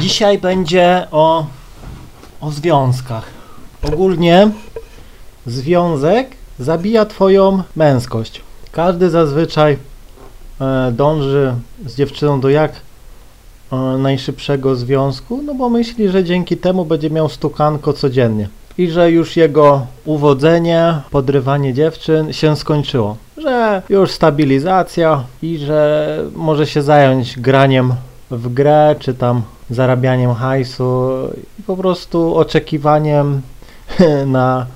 Dzisiaj będzie o, o związkach. Ogólnie związek zabija twoją męskość. Każdy zazwyczaj e, dąży z dziewczyną do jak e, najszybszego związku, no bo myśli, że dzięki temu będzie miał stukanko codziennie. I że już jego uwodzenie, podrywanie dziewczyn się skończyło. Że już stabilizacja i że może się zająć graniem w grę, czy tam zarabianiem hajsu i po prostu oczekiwaniem na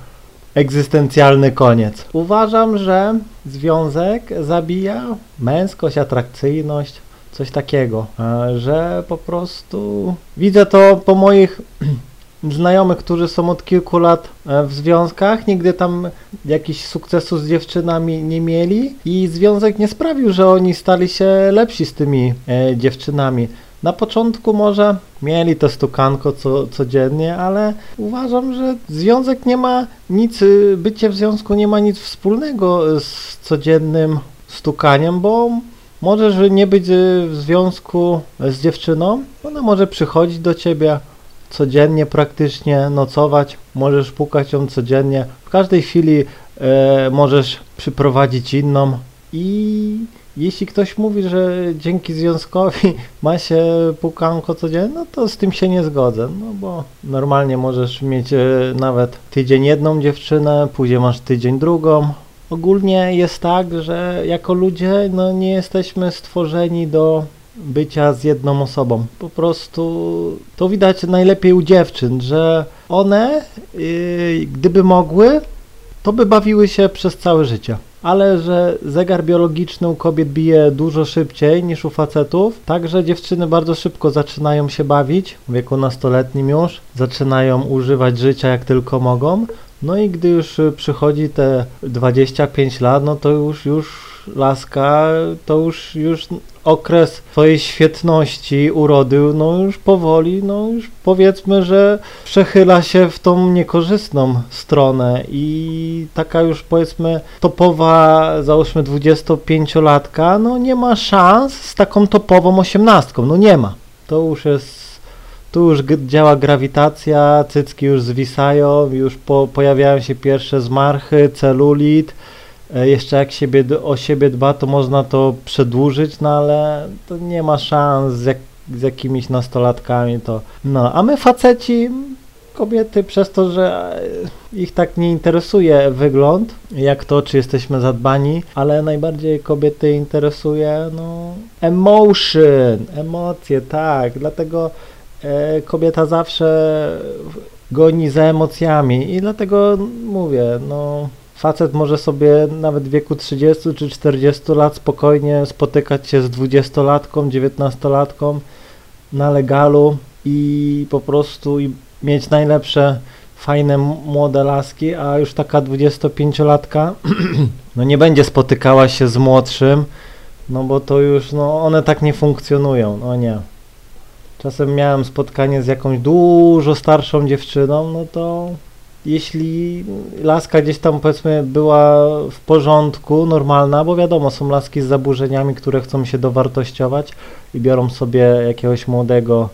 egzystencjalny koniec. Uważam, że związek zabija męskość, atrakcyjność, coś takiego, e, że po prostu widzę to po moich znajomych, którzy są od kilku lat e, w związkach, nigdy tam jakichś sukcesu z dziewczynami nie mieli i związek nie sprawił, że oni stali się lepsi z tymi e, dziewczynami. Na początku może mieli to stukanko co, codziennie, ale uważam, że związek nie ma nic, y, bycie w związku nie ma nic wspólnego z codziennym stukaniem, bo możesz nie być y, w związku z dziewczyną, ona może przychodzić do ciebie codziennie praktycznie, nocować, możesz pukać ją codziennie, w każdej chwili e, możesz przyprowadzić inną i jeśli ktoś mówi, że dzięki związkowi ma się pukanko codziennie, no to z tym się nie zgodzę, no bo normalnie możesz mieć e, nawet tydzień jedną dziewczynę, później masz tydzień drugą. Ogólnie jest tak, że jako ludzie no nie jesteśmy stworzeni do bycia z jedną osobą. Po prostu to widać najlepiej u dziewczyn, że one, yy, gdyby mogły, to by bawiły się przez całe życie. Ale że zegar biologiczny u kobiet bije dużo szybciej niż u facetów, także dziewczyny bardzo szybko zaczynają się bawić, w wieku nastoletnim już, zaczynają używać życia jak tylko mogą. No i gdy już przychodzi te 25 lat, no to już, już laska, to już, już okres twojej świetności, urody, no już powoli, no już powiedzmy, że przechyla się w tą niekorzystną stronę i taka już powiedzmy topowa, załóżmy 25-latka, no nie ma szans z taką topową osiemnastką, no nie ma. To już jest tu już działa grawitacja, cycki już zwisają, już po, pojawiają się pierwsze zmarchy, celulit, jeszcze jak siebie, o siebie dba, to można to przedłużyć, no ale to nie ma szans z, jak, z jakimiś nastolatkami to. No, a my faceci, kobiety przez to, że e, ich tak nie interesuje wygląd, jak to, czy jesteśmy zadbani, ale najbardziej kobiety interesuje, no, emotion, emocje, tak, dlatego e, kobieta zawsze goni za emocjami i dlatego mówię, no, Facet może sobie nawet w wieku 30 czy 40 lat spokojnie spotykać się z 20-latką, 19-latką na legalu i po prostu i mieć najlepsze, fajne, młode laski, a już taka 25-latka no nie będzie spotykała się z młodszym, no bo to już, no one tak nie funkcjonują, no nie. Czasem miałem spotkanie z jakąś dużo starszą dziewczyną, no to jeśli laska gdzieś tam powiedzmy była w porządku, normalna, bo wiadomo, są laski z zaburzeniami, które chcą się dowartościować i biorą sobie jakiegoś młodego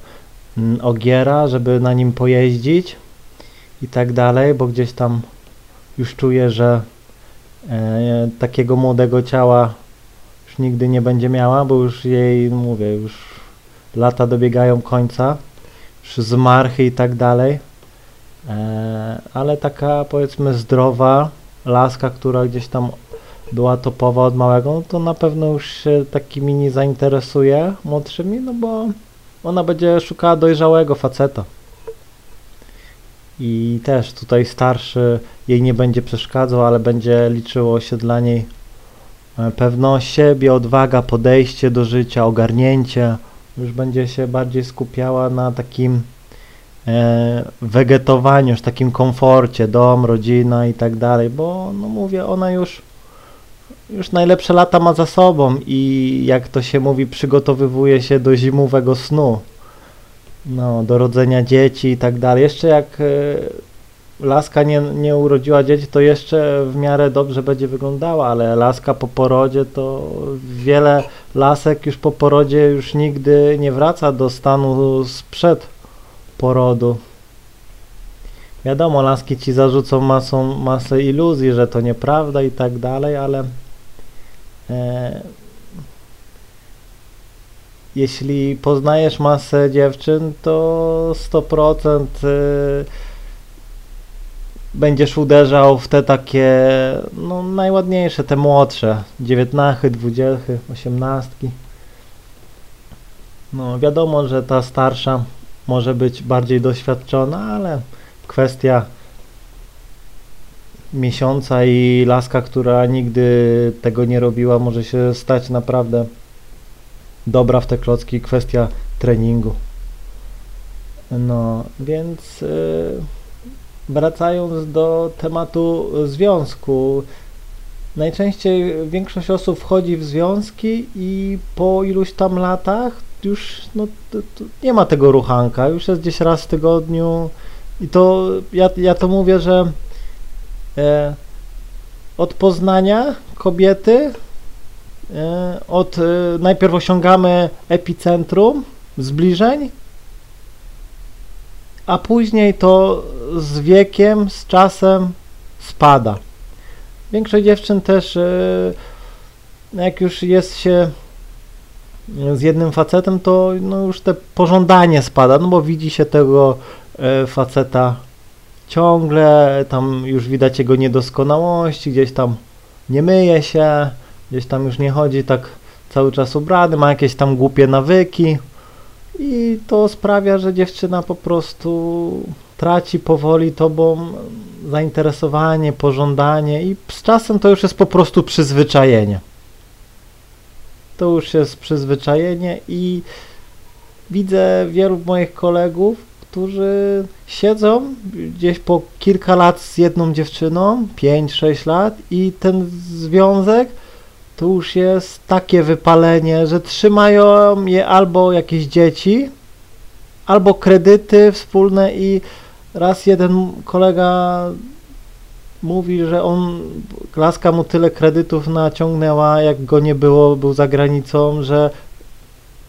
mm, ogiera, żeby na nim pojeździć i tak dalej, bo gdzieś tam już czuję, że e, takiego młodego ciała już nigdy nie będzie miała, bo już jej, mówię, już lata dobiegają końca, już zmarchy i tak dalej. E, ale taka powiedzmy zdrowa laska, która gdzieś tam była topowa od małego, no to na pewno już się takimi nie zainteresuje młodszymi, no bo ona będzie szukała dojrzałego faceta. I też tutaj starszy jej nie będzie przeszkadzał, ale będzie liczyło się dla niej e, pewność siebie, odwaga, podejście do życia, ogarnięcie. Już będzie się bardziej skupiała na takim wegetowaniu, już takim komforcie, dom, rodzina i tak dalej, bo no mówię, ona już już najlepsze lata ma za sobą i jak to się mówi, przygotowywuje się do zimowego snu, no, do rodzenia dzieci i tak dalej. Jeszcze jak e, laska nie, nie urodziła dzieci, to jeszcze w miarę dobrze będzie wyglądała, ale laska po porodzie to wiele lasek już po porodzie już nigdy nie wraca do stanu sprzed porodu. Wiadomo, laski ci zarzucą masą, masę iluzji, że to nieprawda i tak dalej, ale e, jeśli poznajesz masę dziewczyn, to 100% e, będziesz uderzał w te takie no, najładniejsze, te młodsze, dziewiętnachy, dwudziechy, osiemnastki. No wiadomo, że ta starsza może być bardziej doświadczona, ale kwestia miesiąca i laska, która nigdy tego nie robiła, może się stać naprawdę dobra w te klocki, kwestia treningu. No, więc yy, wracając do tematu związku, najczęściej większość osób wchodzi w związki i po iluś tam latach już no, to, to nie ma tego ruchanka, już jest gdzieś raz w tygodniu i to ja, ja to mówię, że e, od poznania kobiety e, od e, najpierw osiągamy epicentrum zbliżeń a później to z wiekiem, z czasem spada. Większość dziewczyn też, e, jak już jest się z jednym facetem, to no już te pożądanie spada, no bo widzi się tego e, faceta ciągle, tam już widać jego niedoskonałości, gdzieś tam nie myje się, gdzieś tam już nie chodzi tak cały czas ubrany, ma jakieś tam głupie nawyki, i to sprawia, że dziewczyna po prostu traci powoli tobą zainteresowanie, pożądanie i z czasem to już jest po prostu przyzwyczajenie. To już jest przyzwyczajenie i widzę wielu moich kolegów, którzy siedzą gdzieś po kilka lat z jedną dziewczyną, 5-6 lat i ten związek to już jest takie wypalenie, że trzymają je albo jakieś dzieci, albo kredyty wspólne i raz jeden kolega mówi, że on, klaska mu tyle kredytów naciągnęła, jak go nie było, był za granicą, że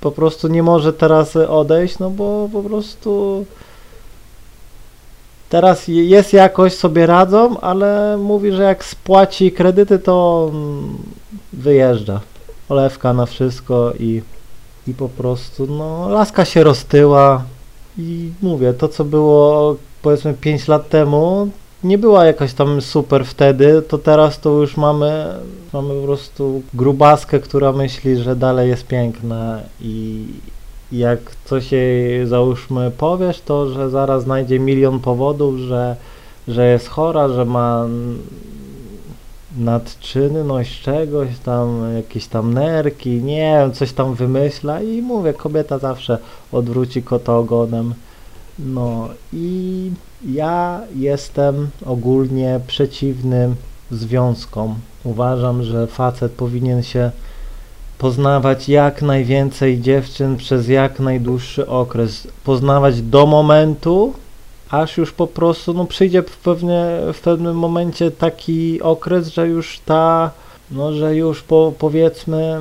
po prostu nie może teraz odejść, no bo po prostu teraz jest jakoś, sobie radzą, ale mówi, że jak spłaci kredyty, to wyjeżdża. Olewka na wszystko i, i po prostu, no, laska się roztyła i mówię, to co było powiedzmy 5 lat temu, nie była jakaś tam super wtedy, to teraz to już mamy, mamy po prostu grubaskę, która myśli, że dalej jest piękna i jak coś jej załóżmy powiesz, to że zaraz znajdzie milion powodów, że, że jest chora, że ma nadczynność czegoś tam, jakieś tam nerki, nie wiem, coś tam wymyśla i mówię, kobieta zawsze odwróci kota ogonem. No i ja jestem ogólnie przeciwnym związkom. Uważam, że facet powinien się poznawać jak najwięcej dziewczyn przez jak najdłuższy okres. Poznawać do momentu, aż już po prostu no, przyjdzie w, pewnie, w pewnym momencie taki okres, że już ta, no że już po, powiedzmy,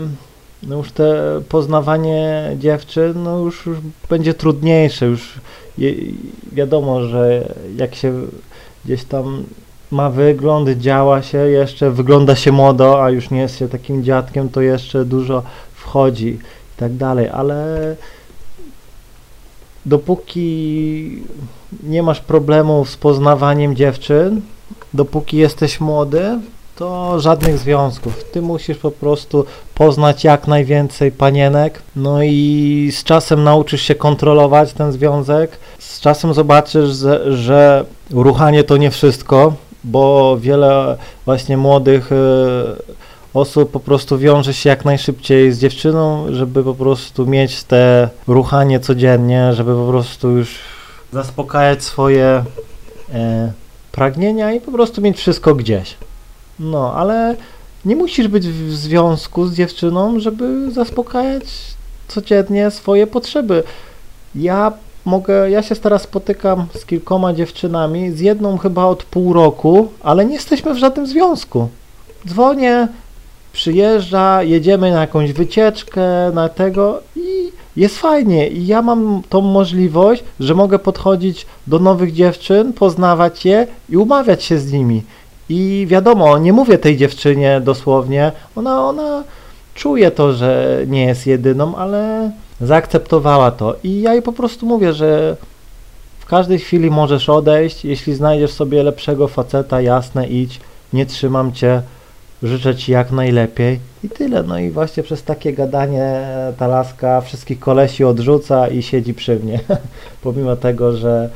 no już te poznawanie dziewczyn, no już, już będzie trudniejsze, już je, wiadomo, że jak się gdzieś tam ma wygląd, działa się jeszcze, wygląda się młodo, a już nie jest się takim dziadkiem, to jeszcze dużo wchodzi i tak dalej, ale dopóki nie masz problemu z poznawaniem dziewczyn, dopóki jesteś młody, to żadnych związków. Ty musisz po prostu poznać jak najwięcej panienek, no i z czasem nauczysz się kontrolować ten związek. Z czasem zobaczysz, że, ruchanie to nie wszystko, bo wiele właśnie młodych y, osób po prostu wiąże się jak najszybciej z dziewczyną, żeby po prostu mieć te ruchanie codziennie, żeby po prostu już zaspokajać swoje e, pragnienia i po prostu mieć wszystko gdzieś. No, ale nie musisz być w związku z dziewczyną, żeby zaspokajać codziennie swoje potrzeby. Ja mogę, ja się teraz spotykam z kilkoma dziewczynami, z jedną chyba od pół roku, ale nie jesteśmy w żadnym związku. Dzwonię, przyjeżdża, jedziemy na jakąś wycieczkę, na tego i jest fajnie. I ja mam tą możliwość, że mogę podchodzić do nowych dziewczyn, poznawać je i umawiać się z nimi. I wiadomo, nie mówię tej dziewczynie dosłownie, ona, ona czuje to, że nie jest jedyną, ale zaakceptowała to. I ja jej po prostu mówię, że w każdej chwili możesz odejść, jeśli znajdziesz sobie lepszego faceta, jasne, idź, nie trzymam cię, życzę ci jak najlepiej i tyle. No i właśnie przez takie gadanie ta laska wszystkich kolesi odrzuca i siedzi przy mnie, pomimo tego, że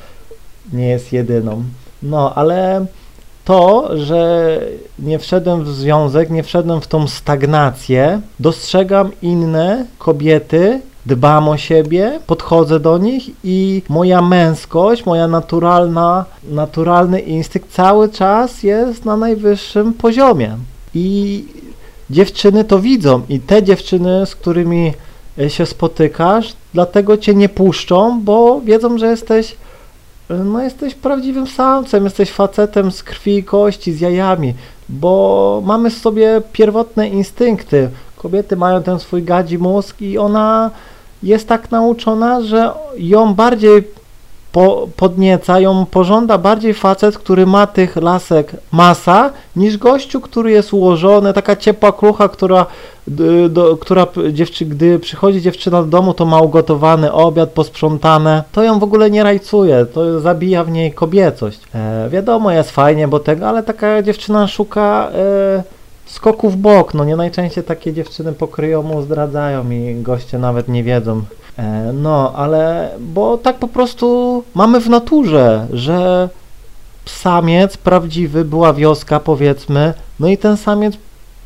nie jest jedyną. No, ale to, że nie wszedłem w związek, nie wszedłem w tą stagnację, dostrzegam inne kobiety, dbam o siebie, podchodzę do nich i moja męskość, moja naturalna, naturalny instynkt cały czas jest na najwyższym poziomie. I dziewczyny to widzą i te dziewczyny, z którymi się spotykasz, dlatego cię nie puszczą, bo wiedzą, że jesteś no jesteś prawdziwym samcem, jesteś facetem z krwi i kości, z jajami, bo mamy w sobie pierwotne instynkty. Kobiety mają ten swój gadzi mózg i ona jest tak nauczona, że ją bardziej po, podnieca, ją pożąda bardziej facet, który ma tych lasek masa, niż gościu, który jest ułożony, taka ciepła krucha, która, do, która dziewczy, gdy przychodzi dziewczyna do domu, to ma ugotowany obiad, posprzątane, to ją w ogóle nie rajcuje, to zabija w niej kobiecość. E, wiadomo, jest fajnie, bo tego, ale taka dziewczyna szuka e, skoku w bok, no nie najczęściej takie dziewczyny pokryjomu zdradzają i goście nawet nie wiedzą, no, ale bo tak po prostu mamy w naturze, że samiec prawdziwy, była wioska powiedzmy, no i ten samiec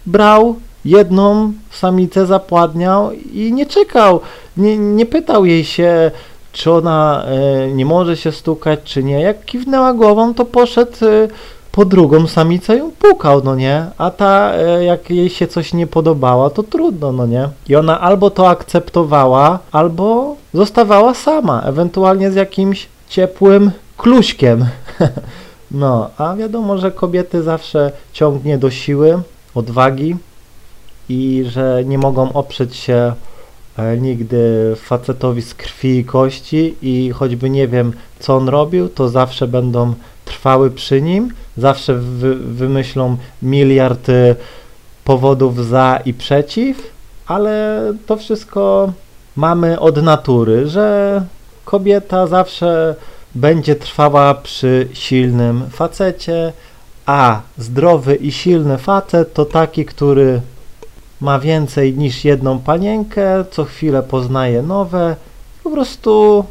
brał jedną samicę, zapładniał i nie czekał, nie, nie pytał jej się, czy ona e, nie może się stukać, czy nie. Jak kiwnęła głową, to poszedł e, po drugą samicę ją pukał, no nie? A ta, e, jak jej się coś nie podobało, to trudno, no nie? I ona albo to akceptowała, albo zostawała sama, ewentualnie z jakimś ciepłym kluśkiem. no, a wiadomo, że kobiety zawsze ciągnie do siły, odwagi i że nie mogą oprzeć się nigdy facetowi z krwi i kości i choćby nie wiem, co on robił, to zawsze będą trwały przy nim, zawsze wy, wymyślą miliard y, powodów za i przeciw, ale to wszystko mamy od natury, że kobieta zawsze będzie trwała przy silnym facecie, a zdrowy i silny facet to taki, który ma więcej niż jedną panienkę, co chwilę poznaje nowe, po prostu